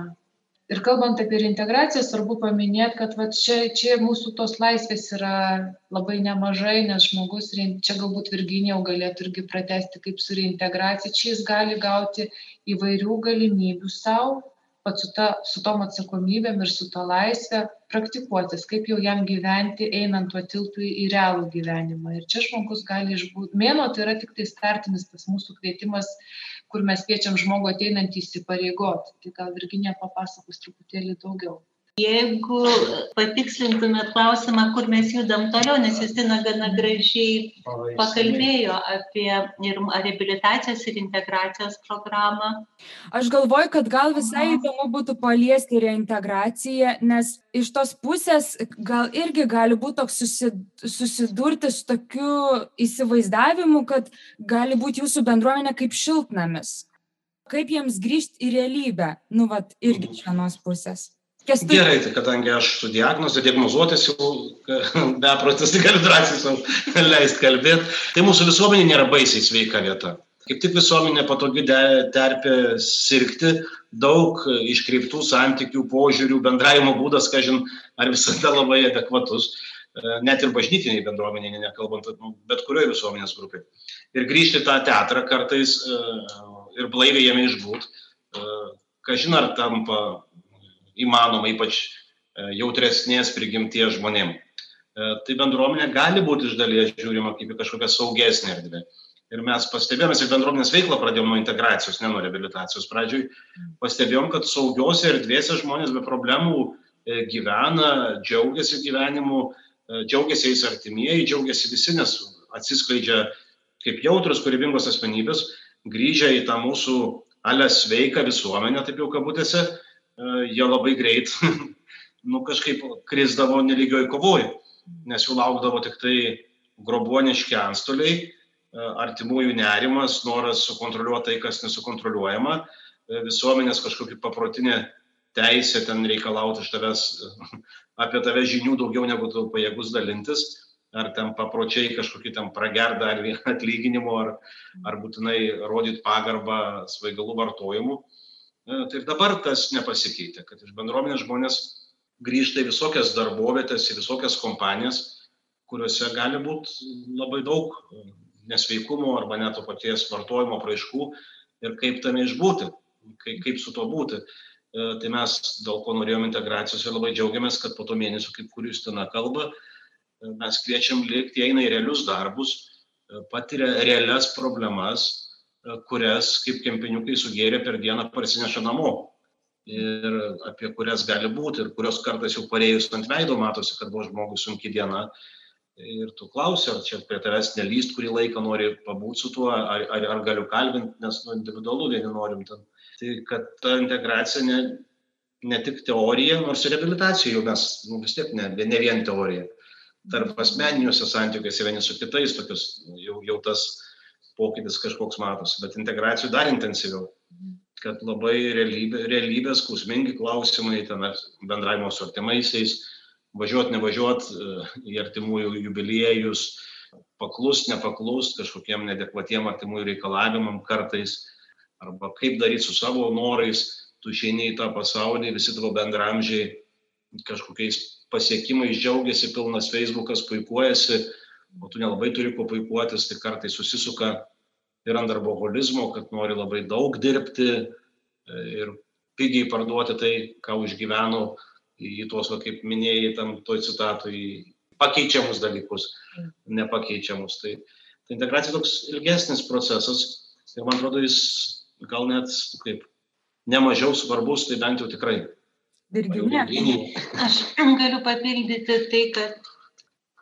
ir kalbant apie reintegraciją svarbu paminėt kad vat čia čia mūsų tos laisvės yra labai nemažai nes žmogus čia galbūt virginija jau galėtų irgi pratęsti kaip su reintegracija čia jis gali gauti įvairių galimybių sau vat su ta su tom atsakomybėm ir su ta laisve praktikuotis kaip jau jam gyventi einant tuo tiltu į realų gyvenimą. Ir čia žmogus gali išbūt mėnuo tai yra tiktai startinis tas mūsų kvietimas kur mes kviečiam žmogų ateinantį įsipareigot tai gal virginija papasakos truputėlį daugiau Jeigu patikslintumėt klausimą, kur mes judam toliau, nes Justina gana gražiai pakalbėjo apie ir rehabilitacijos ir integracijos programą. Aš galvoju, kad gal visai įdomu būtų paliesti reintegraciją, nes iš tos pusės gal irgi gali būti toks susidurti su tokiu įsivaizdavimu, kad gali būti jūsų bendruomenė kaip šiltnamis. Kaip jiems grįžti į realybę, nu, vat, irgi iš vienos pusės. Kestu... Gerai, tai kadangi aš su diagnoze diagnozuotis jau *laughs* beprotis, tai galiu drąsiai savo leisti kalbėti, tai mūsų visuomenė nėra baisiai sveika vieta. Kaip tik visuomenė patogi terpė sirgti, daug iškreiptų santykių, požiūrių, bendravimo būdas, kažin, ar visada labai adekvatus, net ir bažnytiniai bendruomeniai, nekalbant, bet kurioje visuomenės grupėje. Ir grįžti tą teatrą kartais ir blaiviai jame išbūt, kažin ar tampa įmanoma, ypač e, jautresnės prigimties žmonėm. E, tai bendruomenė gali būti iš dalies žiūrima kaip į kažkokią saugesnę erdvę. Ir mes pastebėjome, ir bendruomenės veiklą pradėjome nuo integracijos, ne nuo rehabilitacijos. Pradžioj pastebėjom, kad saugiose erdvėse žmonės be problemų e, gyvena, džiaugiasi gyvenimu, džiaugiasi jais artimieji, džiaugiasi visi, nes atsiskleidžia kaip jautrus, kūrybingos asmenybės, grįžę į tą mūsų alę sveiką visuomenę, taip jau kabutėse, jie labai greit, *laughs* nu kažkaip krizdavo neligioj kovoj, nes jų laukdavo tik tai grobuoniški antstoliai, e, artimųjų nerimas, noras sukontroliuoti tai, kas nesukontroliuojama, e, visuomenės kažkokia paprotinė teisė ten reikalauti iš tavęs *laughs* apie tave žinių daugiau negu tu pajėgus dalintis, ar ten papročiai kažkokį ten pragerdą ar atlyginimo, ar, ar būtinai rodyti pagarbą svaigalų vartojimu. Tai ir dabar tas nepasikeitė, kad iš bendruomenės žmonės grįžta į visokias darbovietės, į visokias kompanijas, kuriuose gali būti labai daug nesveikumo arba net to paties vartojimo praaiškų ir kaip tame išbūti, kaip, kaip su to būti. E, tai mes dėl ko norėjom integracijos ir labai džiaugiamės, kad po to mėnesio, kaip kur jūs ten kalba, e, mes kviečiam likti, eina į realius darbus, e, patiria realias problemas, kurias kaip kempiniukai sugėrė per dieną parsineša namo. Ir apie kurias gali būti ir kurios kartais jau parėjus ant veido matosi, kad buvo žmogui sunki diena. Ir tu klausi, ar čia prie tavęs nelyst, kurį laiką nori pabūti su tuo, ar, ar, ar galiu kalbinti, nes nu, individualu vieni norim ten. Tai kad ta integracija ne, ne tik teorija, nors ir rehabilitacija jau mes nu, vis tiek ne, ne vien teorija. Tarp asmeniniuose santykiuose vieni su kitais tokius jau, jau tas pokytis kažkoks matosi, bet integracijų dar intensyviau, kad labai realybė, realybės skausmingi klausimai, ten bendravimo su artimaisiais, važiuot, nevažiuot e, į artimųjų jubiliejus, paklust, nepaklust kažkokiem nedekvatiem artimųjų reikalavimam kartais, arba kaip daryti su savo norais, tu išeini į tą pasaulį, visi tavo bendramžiai kažkokiais pasiekimais džiaugiasi, pilnas Facebookas puikuojasi, o tu nelabai turi kuo puikuotis, tai kartai susisuka ir ant darboholizmo, kad nori labai daug dirbti e, ir pigiai parduoti tai, ką užgyveno į tuos, va, kaip minėjai, tam toj citatui, pakeičiamus dalykus, nepakeičiamus. Tai, tai integracija toks ilgesnis procesas ir man atrodo, jis gal net kaip nemažiau svarbus, tai bent jau tikrai. Virginija. Aš galiu papildyti tai, kad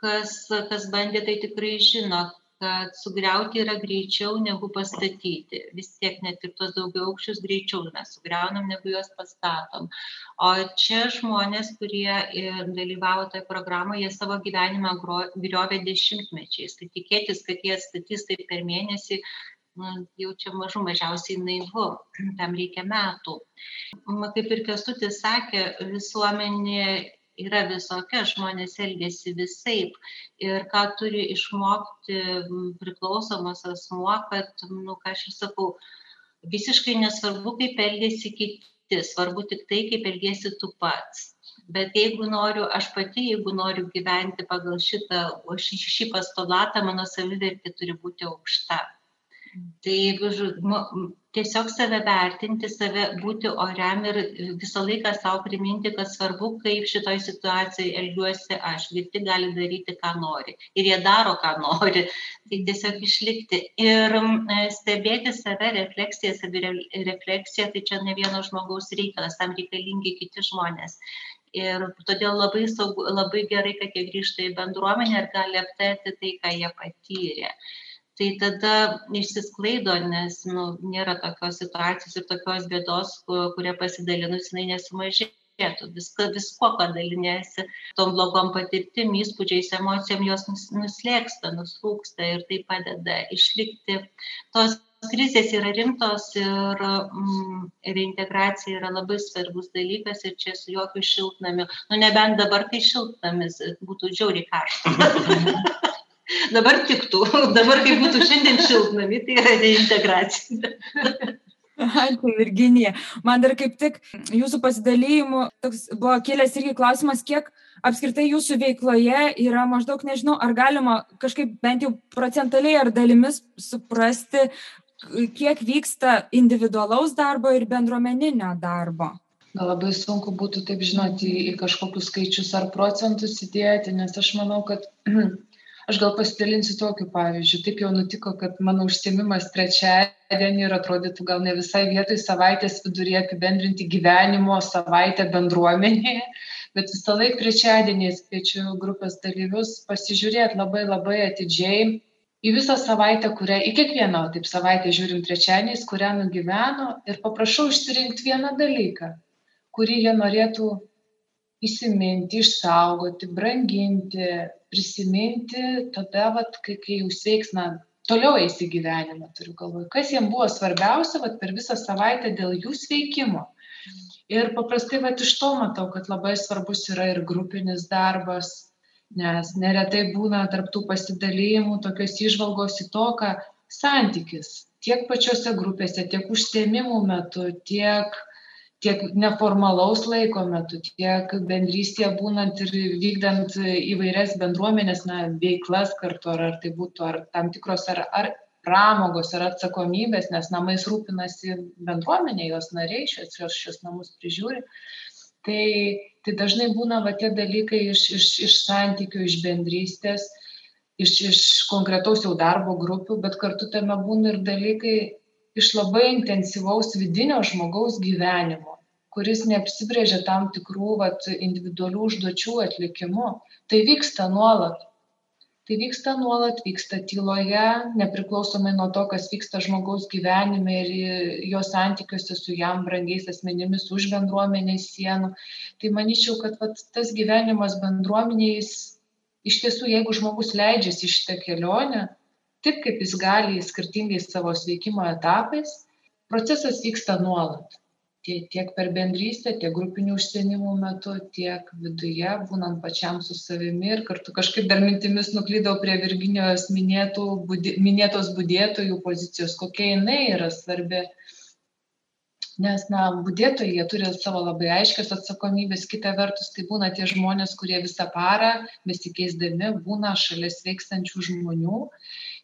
kas kas bandė tai tikrai žino kad sugriauti yra greičiau negu pastatyti. Vis tiek net ir tuos daugiaaukščius greičiau mes sugriaunam negu juos pastatom. O čia žmonės kurie dalyvavo toj programoj jie savo gyvenimą gro griovė dešimtmečiais. Tai tikėtis kad jie atstatys taip per mėnesį nu, jau čia mažų mažiausiai naivu, tam reikia metų. Kaip ir Kestutis sakė, visuomenė yra visokia, žmonės elgesi visaip. Ir ką turi išmokti priklausomas asmuo, kad, nu, ką aš ir sakau, visiškai nesvarbu, kaip elgesi kiti, svarbu tik tai, kaip elgesi tu pats. Bet jeigu noriu, aš pati, jeigu noriu gyventi pagal šitą, šį, šį pastolatą, mano savivertė turi būti aukšta. Tai tiesiog save vertinti, save būti oriam ir visą laiką savo priminti, kad svarbu, kaip šitoj situacijai elgiuosi aš. Kiti gali daryti, ką nori. Ir jie daro, ką nori. Tai tiesiog išlikti. Ir stebėti save, refleksiją, savirefleksiją, tai čia ne vieno žmogaus reikalas, tam reikalingi kiti žmonės. Ir todėl labai, saugu, labai gerai, kad jie grįžta į bendruomenę ir gali aptarti tai, ką jie patyrė tai tada išsisklaido, nes nu, nėra tokios situacijos ir tokios bėdos, kuria pasidalinus jinai nesumažėja reikėtų. Visko, ką dalinėsi, tom blogom patirtim, įspūdžiais, emocijom, jos nuslėksta, nuslūksta ir tai padeda išlikti. Tos krizės yra rimtos ir mm, reintegracija yra labai svarbus dalykas ir čia su jokių šiltnamiu. Nu, nebent dabar tai šiltnamis būtų džiauriai karšta. *laughs* dabar tiktų. *laughs* Dabar, kai būtų šiandien šiltnami, tai yra reintegracija. Ačiū, Virginija. Man dar kaip tik jūsų pasidalymų toks buvo kilęs irgi klausimas, kiek apskritai jūsų veikloje yra maždaug, nežinau, ar galima kažkaip bent jau procentaliai ar dalimis suprasti, kiek vyksta individualaus darbo ir bendruomeninio darbo. Gal labai sunku būtų taip žinoti į kažkokius skaičius ar procentus įdėti, nes aš manau, kad *clears throat* aš gal pasidalinsiu tokiu pavyzdžiu. Taip jau nutiko kad mano užsiėmimas trečiadienį ir atrodytų gal ne visai vietoj savaitės viduryje apibendrinti gyvenimo savaitę bendruomenėje bet visąlaik trečiadieniais kviečiu grupės dalyvius pasižiūrėt labai labai atidžiai į visą savaitę kurią į kiekvieną taip savaitę žiūrim trečiadieniais kurią nugyveno ir paprašau išsirinkt vieną dalyką kurį jie norėtų įsiminti išsaugoti branginti prisiminti tada vat kai kai jau sveiks na toliau eis į gyvenimą turiu galvoj. Kas jiem buvo svarbiausia vat per visą savaitę dėl jų sveikimo? Ir paprastai vat iš to matau kad labai svarbus yra ir grupinis darbas nes neretai būna tarp tų pasidalijimų tokios įžvalgos į to ką santykis tiek pačiose grupėse tiek užsiėmimų metu tiek tiek neformalaus laiko metu tiek bendrystėje būnant ir vykdant įvairias bendruomenės na veiklas kartu ar ar tai būtų ar tam tikros ar ar pramogos ar atsakomybės nes namais rūpinasi bendruomenė jos nariai šiuos šiuos šiuos namus prižiūri. Tai tai dažnai būna va tie dalykai iš iš iš santykių iš bendrystės iš iš konkretaus jau darbo grupių bet kartu tame būna ir dalykai iš labai intensyvaus vidinio žmogaus gyvenimo kuris neapsibrėžia tam tikrų vat individualių užduočių atlikimu. Tai vyksta nuolat. Tai vyksta nuolat vyksta tyloje nepriklausomai nuo to kas vyksta žmogaus gyvenime ir jo santykiuose su jam brangiais asmenimis už bendruomenės sienų. Tai manyčiau kad vat tas gyvenimas bendruomenėj jis iš tiesų jeigu žmogus leidžiasi šitą kelionę taip kaip jis gali skirtingais savo sveikimo etapais procesas vyksta nuolat. Tie tiek per bendrystę tiek grupinių užsiėmimų metu tiek viduje būnant pačiam su savimi ir kartu kažkaip dar mintimis nuklydau prie virginijos minėtų budi minėtos budėtojų pozicijos kokia jinai yra svarbi. Nes na budėtojai jie turi savo labai aiškias atsakomybes kita vertus tai būna tie žmonės kurie visą parą besikeisdami būna šalia sveikstančių žmonių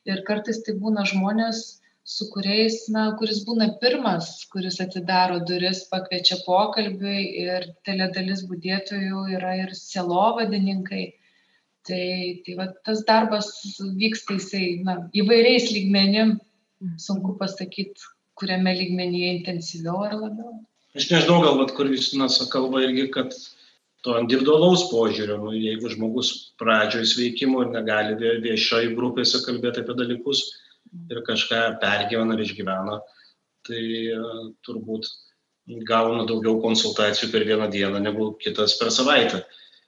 ir kartais tai būna žmonės su kuriais na kuris būna pirmas kuris atidaro duris pakviečia pokalbiui ir didelė dalis budėtojų yra ir sielovadininkai. Tai tai vat tas darbas vyksta jisai na įvairiais lygmenim. Sunku pasakyt kuriame lygmenyje intensyviau ar labiau. Aš nežinau gal vat kur justinas kalba irgi kad to individualaus požiūrio. Nu jeigu žmogus pradžioj sveikimo ir negali vie viešai grupėse kalbėt apie dalykus ir kažką pergyvena ar išgyvena tai e, turbūt gauna daugiau konsultacijų per vieną dieną negu kitas per savaitę.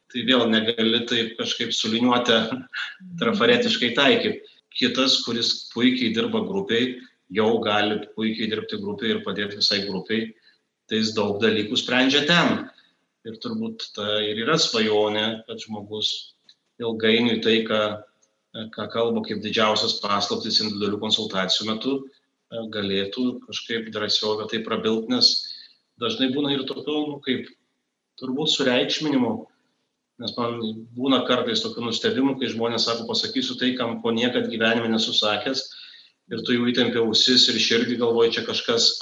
Tai vėl negali taip kažkaip suliniuote *laughs* trafaretiškai taikyt. Kitas kuris puikiai dirba grupėj jau gali puikiai dirbti grupėj ir padėt visai grupei tai jis daug dalykų sprendžia ten Ir turbūt ta ir yra svajonė, kad žmogus ilgainiui tai, ką, ką kalba kaip didžiausias paslaptis individualių konsultacijų metu, galėtų kažkaip drąsiau apie tai prabilti, nes dažnai būna ir tokio, nu, kaip turbūt sureikšminimo, nes man būna kartais tokių nustebimų, kai žmonės sako, pasakysiu tai, kam ko niekad gyvenime nesusakęs, ir tu jų įtempi ausis ir širdį galvoji, čia kažkas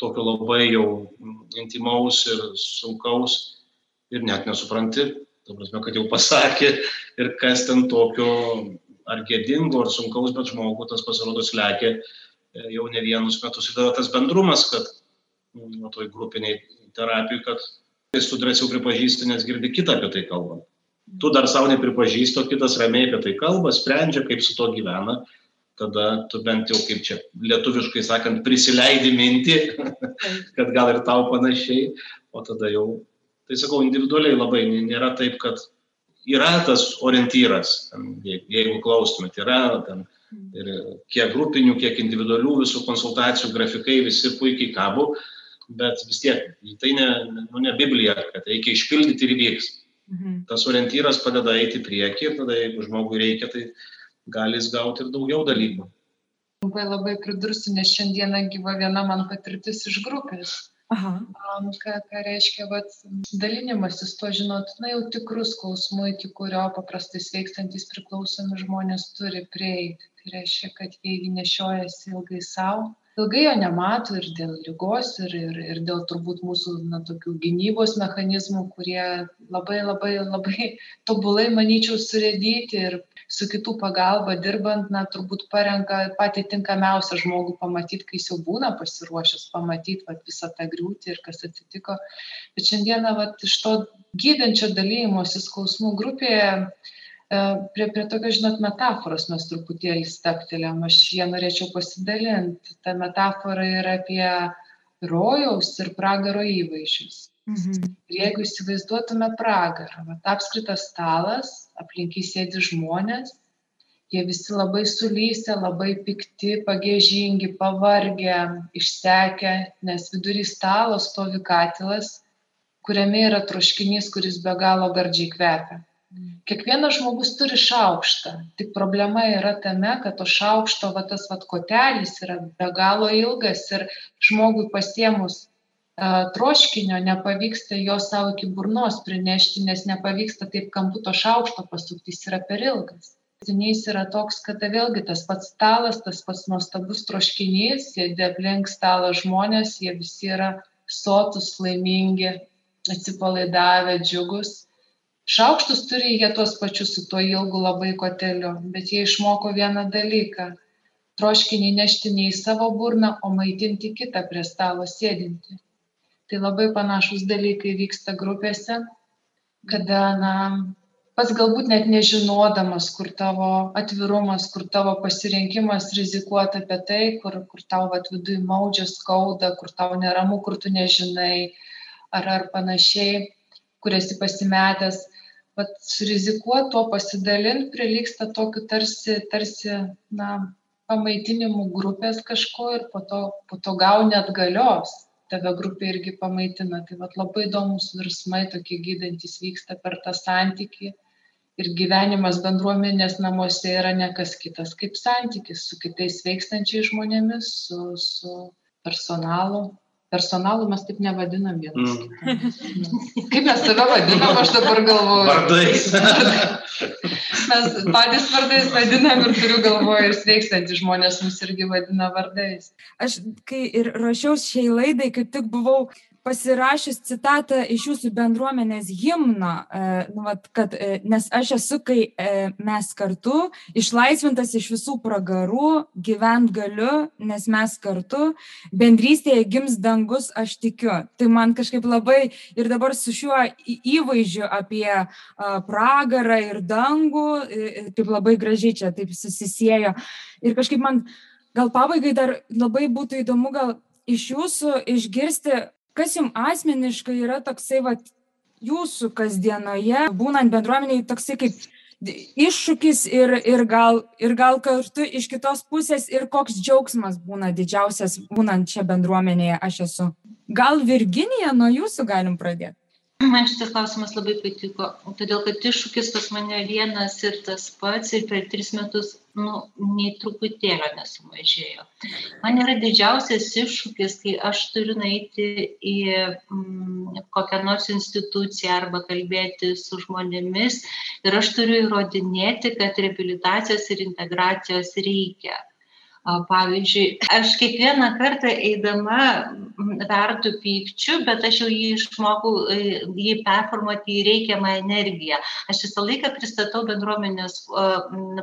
tokio labai jau intimaus ir sunkaus ir net nesupranti, ta prasme, kad jau pasakė ir kas ten tokio ar gėdingo, ar sunkaus, bet žmogų tas pasirodo slekia e, jau ne vienus metus. Ir tada tas bendrumas, kad nu, toj grupiniai terapijai, kad jis tu drąsiau pripažįsti, nes girdi kitą apie tai kalbant. Tu dar savo nepripažįsti, o kitas ramiai apie tai kalba, sprendžia, kaip su to gyvena tada tu bent jau, kaip čia lietuviškai sakant, prisileidi mintį, *laughs* kad gal ir tau panašiai, o tada jau, tai sakau, individualiai labai nėra taip, kad yra tas orientyras, jeigu klaustumėt, yra ten ir kiek grupinių, kiek individualių visų konsultacijų grafikai visi puikiai kabo, bet vis tiek tai ne, nu, ne Biblija, kad reikia išpildyti ir vyks. Mhm. Tas orientyras padeda eiti prieki ir tada, jeigu žmogui reikia, tai gali jis gauti ir daugiau dalykų. Labai labai pridursiu, nes šiandieną gyva viena man patirtis iš grupės. Aha. Ką, ką reiškia vat, dalinimasis, to žinot, na jau tikrus skausmų, iki kurio paprastai sveikstantis priklausomi žmonės turi prieiti. Tai reiškia, kad jie jį nešiojasi ilgai savo, ilgai jo nemato ir dėl lygos, ir, ir, ir dėl turbūt mūsų na, tokių gynybos mechanizmų, kurie labai labai labai tobulai, manyčiau, surėdyti ir su kitų pagalba dirbant, na, turbūt parenka patį tinkamiausią žmogų pamatyti, kai jis jau būna pasiruošęs pamatyti visą tą griūtį ir kas atsitiko. Bet šiandieną vat, iš to gydančio dalymosi skausmų grupėje prie, prie tokios, žinot, metaforos mes truputėlį staktelėm, aš ją norėčiau pasidalinti. Ta metafora yra apie rojaus ir pragaro įvaizdžius. Mhm. Ir jeigu įsivaizduotume pragarą, va, apskritas stalas, aplinkį sėdi žmonės, jie visi labai sulysę, labai pikti, pagėžingi, pavargę, išsekę, nes vidury stalo stovi katilas, kuriame yra troškinys, kuris be galo gardžiai kvepia. Kiekvienas žmogus turi šaukštą, tik problema yra tame, kad to šaukšto va, tas va, kotelis yra be galo ilgas ir žmogui pasiemus uh, troškinio nepavyksta jo savo iki burnos prinešti, nes nepavyksta taip kampu to šaukšto pasukti, jis yra per ilgas. Tinys yra toks, kad tai vėlgi tas pats stalas, tas pats nuostabus troškinys, sėdė aplink stalą žmonės, jie visi yra sotus, laimingi, atsipalaidavę, džiugus šaukštus turi jie tuos pačius su tuo ilgu labai koteliu bet jie išmoko vieną dalyką. Troškinį nešti ne į savo burną o maitinti kitą prie stalo sėdintį. Tai labai panašūs dalykai vyksta grupėse kada na pats galbūt net nežinodamas, kur tavo atvirumas, kur tavo pasirinkimas rizikuoti apie tai, kur, kur tau vat, viduje maudžia skauda, kur tau neramu, kur tu nežinai, ar, ar panašiai, kur esi pasimetęs, vat surizikuot tuo pasidalint prilygsta tokiu tarsi, tarsi, na, pamaitinimu grupės kažko ir po to, po to gauni atgalios, tave grupė irgi pamaitina. Tai vat labai įdomus virsmai tokie gydantis vyksta per tą santykį. Ir gyvenimas bendruomenės namuose yra ne kas kitas kaip santykis su kitais veikstančiais žmonėmis, su, su personalu, personalu mes taip nevadinam vienas mm. kitą. Kaip mes save vadinam, aš dabar galvoju. Vardais. *laughs* mes patys vardais vadinam ir turiu galvoje ir sveikstantys žmonės mus irgi vadina vardais. Aš, kai ir ruošiausi šiai laidai, kaip tik buvau pasirašęs citatą iš jūsų bendruomenės himno, e, nu, vat, kad, e, nes aš esu, kai e, mes kartu, išlaisvintas iš visų pragarų, gyvent galiu, nes mes kartu, bendrystėje gims dangus, aš tikiu. Tai man kažkaip labai ir dabar su šiuo įvaizdžiu apie pragarą ir dangų, taip labai gražiai čia taip susisėjo. Ir kažkaip man gal pabaigai dar labai būtų įdomu gal iš jūsų išgirsti kas jum asmeniškai yra toksai vat jūsų kasdienoje, būnant bendruomeniai, toksai kaip iššūkis ir, ir, gal, ir gal kartu iš kitos pusės ir koks džiaugsmas būna didžiausias būnant čia bendruomenėje aš esu. Gal Virginija nuo jūsų galim pradėti? Man šitas klausimas labai patiko, todėl kad iššūkis pas mane vienas ir tas pats ir per tris metus, nu, nei truputėlio nesumažėjo. Man yra didžiausias iššūkis, kai aš turiu nueiti į mm, kokią nors instituciją arba kalbėti su žmonėmis ir aš turiu įrodinėti, kad reabilitacijos ir integracijos reikia Pavyzdžiui, aš kiekvieną kartą eidama verdu pykčiu, bet aš jau jį išmokau, e, jį performuoti į reikiamą energiją. Aš visą laiką pristatau bendruomenės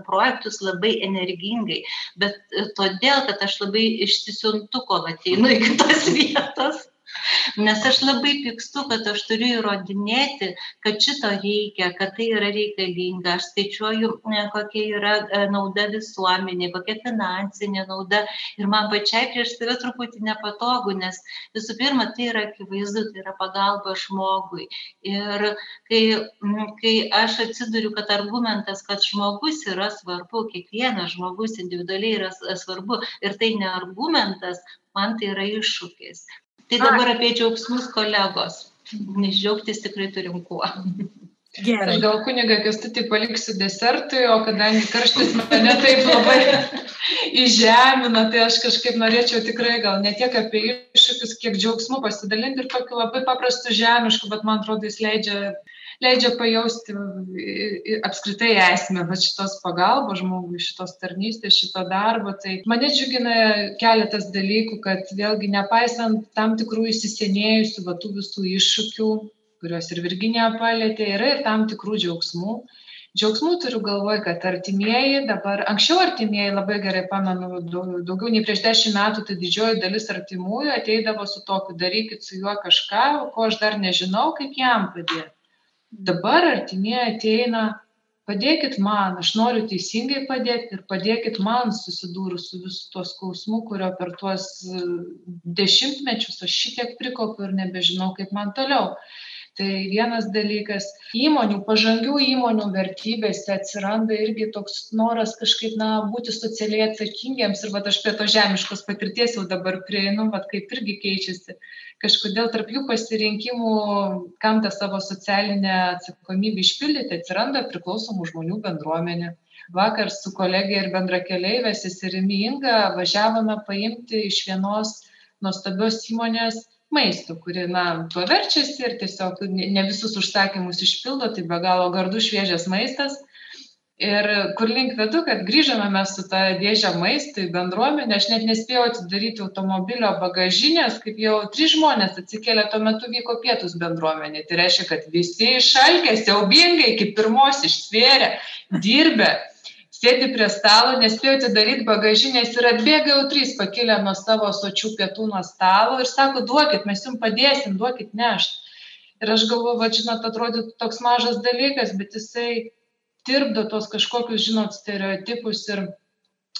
projektus labai energingai, bet e, todėl, kad aš labai išsisiuntu, kol ateinu į kitas vietas nes aš labai pykstu kad aš turiu įrodinėti kad šito reikia kad tai yra reikalinga. Aš skaičiuoju e, kokia yra e, nauda visuomenei kokia finansinė nauda. Ir man pačiai prieš save truputį nepatogu nes visų pirma tai yra akivaizdu tai yra pagalba žmogui. Ir kai kai aš atsiduriu kad argumentas kad žmogus yra svarbu kiekvienas žmogus individualiai yra svarbu ir tai ne argumentas man tai yra iššūkis Tai dabar apie džiaugsmus kolegos. Nes džiaugtis tikrai turim kuo. Gerai. Gal kuniga kestutį paliksiu desertui, o kadangi karštis mane taip labai *laughs* įžemina, tai aš kažkaip norėčiau tikrai gal ne tiek apie iššūkius, kiek džiaugsmų pasidalinti ir tokiu labai paprastu žemišku, bet man atrodo jis leidžia leidžia pajausti apskritai esmę vat šitos pagalbos žmogui, šitos tarnystės, šito darbo. Tai mane džiugina keletas dalykų, kad vėlgi nepaisant tam tikrų įsisenėjusių va, tų visų iššūkių, kuriuos ir Virginija palėtė, yra ir tam tikrų džiaugsmų. Džiaugsmų turiu galvoj, kad artimieji dabar, anksčiau artimieji, labai gerai pamenu, daugiau nei prieš dešimt metų, tai didžioji dalis artimųjų ateidavo su tokiu, darykit su juo kažką, ko aš dar nežinau, kaip jam padėti dabar artimieji ateina padėkit man aš noriu teisingai padėt ir padėkit man susidūrus su visu tuo skausmu kurio per tuos e, dešimtmečius aš šitiek prikaupiau ir nebežinau kaip man toliau tai vienas dalykas. Įmonių pažangių įmonių vertybėse atsiranda irgi toks noras kažkaip na būti socialiai atsakingiems ir vat aš prie tos žemiškos patirties jau dabar prieinu vat kaip irgi keičiasi. Kažkodėl tarp jų pasirinkimų kam tą savo socialinę atsakomybę išpildyti atsiranda priklausomų žmonių bendruomenė. Vakar su kolege ir bendrakeleive seserimi inga važiavome paimti iš vienos nuostabios įmonės maistu kuri na tuo verčiasi ir tiesiog ne visus užsakymus išpildo tai be galo gardus šviežias maistas. Ir kur link vedu kad grįžome mes su ta dėže maisto į bendruomenę aš net nespėjau atidaryti automobilio bagažinės kaip jau trys žmonės atsikėlė tuo metu vyko pietūs bendruomenėj tai reiškia kad visi išalkę siaubingai iki pirmos išsvėrę dirbę sėdi prie stalo nespėjo atidaryt bagažinės ir atbėga jau trys pakilę nuo savo sočių pietų nuo stalo ir sako duokit mes jum padėsim duokit nešt ir aš galvoju vat žinot atrodytų toks mažas dalykas bet jisai tirpdo tuos kažkokius žinot stereotipus ir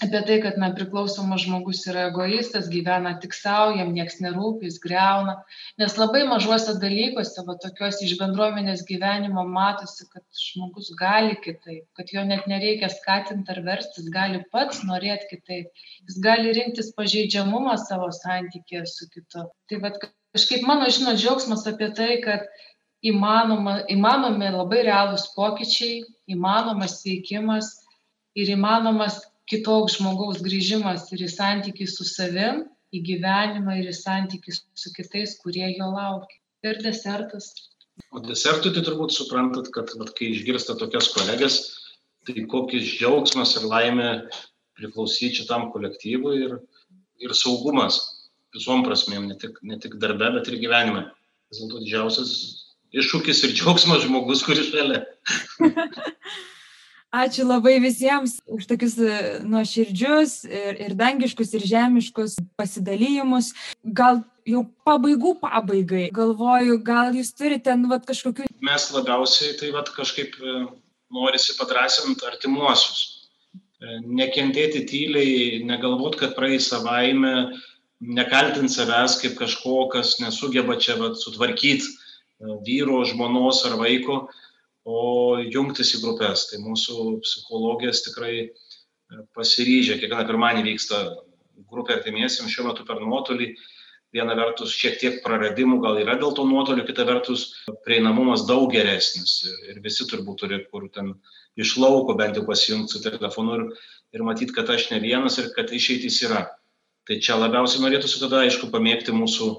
apie tai kad na priklausomas žmogus yra egoistas gyvena tik sau jam nieks nerūpi jis griauna. Nes labai mažuose dalykuose va tokiuose iš bendruomenės gyvenimo matosi kad žmogus gali kitaip kad jo net nereikia skatint ar verst jis gali pats norėt kitaip. Jis gali rinktis pažeidžiamumą savo santykyje su kitu. Tai vat kažkaip mano žinot džiaugsmas apie tai kad įmanoma įmanomi labai realūs pokyčiai įmanomas sveikimas ir įmanomas kitoks žmogaus grįžimas ir į santykį su savim, į gyvenimą ir į santykį su kitais, kurie jo laukia. Ir desertas. O desertui tai turbūt suprantat, kad vat, kai išgirsta tokias kolegas, tai kokis džiaugsmas ir laimė priklausyti šitam kolektyvui ir, ir saugumas visom prasmėm, ne tik, ne tik darbe, bet ir gyvenime. Vis dėlto didžiausias iššūkis ir džiaugsmas žmogus, kuris šalia. *laughs* Ačiū labai visiems už tokius e, nuoširdžius ir, ir dangiškus, ir žemiškus pasidalymus. Gal jau pabaigų pabaigai, galvoju, gal jūs turite nu, vat, kažkokių. Mes labiausiai tai vat, kažkaip e, norisi padrasinti artimuosius. E, nekentėti tyliai, negalvot, kad praeis savaime, nekaltinti savęs kaip kažko, kas nesugeba čia vat, sutvarkyti vyro, žmonos ar vaiko o jungtis į grupės. Tai mūsų psichologijas tikrai e, pasiryžę, kiekvieną pirmąjį vyksta grupė artimiesiams, šiuo metu per nuotolį, viena vertus šiek tiek praradimų gal yra dėl to nuotolio, kita vertus prieinamumas daug geresnis ir visi turbūt turi kur ten iš lauko bent jau pasijungti su telefonu ir, ir matyti, kad aš ne vienas ir kad išeitis yra. Tai čia labiausiai norėtųsi tada, aišku, pamėgti mūsų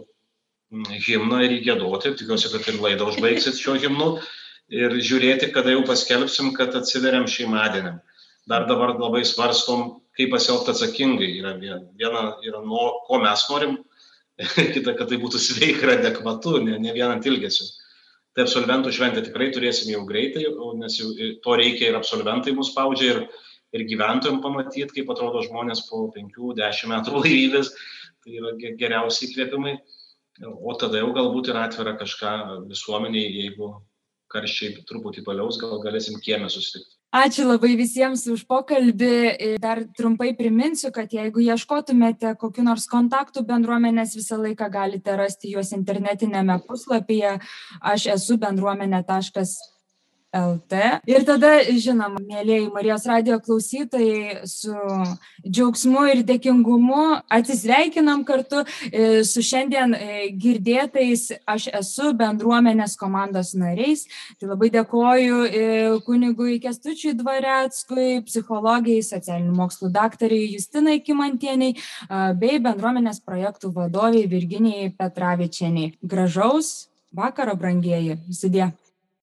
mm, himną ir įgėdoti, tikiuosi, kad ir laidą užbaigsit šio himnu ir žiūrėti, kada jau paskelbsim, kad atsiveriam šeimadieniam. Dar dabar labai svarstom, kaip pasielgti atsakingai. Yra viena yra nuo ko mes norim *laughs* kita, kad tai būtų sveika ir adekvatu, ne, ne vien ant ilgesio. Tai absolventų šventę tikrai turėsim jau greitai, nes jau to reikia ir absolventai mus spaudžia ir, ir gyventojams pamatyti, kaip atrodo žmonės po 5-10 metų *laughs* laivybės. Tai yra geriausi įkvėpimai. O tada jau galbūt ir atvira kažką visuomeniai, jeigu karščiai truputį paliaus, gal galėsim kiemę susitikti. Ačiū labai visiems už pokalbį. Dar trumpai priminsiu, kad jeigu ieškotumėte kokiu nors kontaktų bendruomenės, visą laiką galite rasti juos internetinėme puslapyje. Aš esu bendruomenė.com LT. Ir tada, žinoma, mėlyjei Marijos radio klausytojai, su džiaugsmu ir dėkingumu atsisveikinam kartu e, su šiandien e, girdėtais aš esu bendruomenės komandos nariais. Tai labai dėkoju e, kunigui Kestučiui Dvareckui, psichologijai, socialinių mokslų daktariai Justinai Kimantieniai bei bendruomenės projektų vadoviai Virginijai Petravičianiai. Gražaus vakaro, brangieji. Sudė.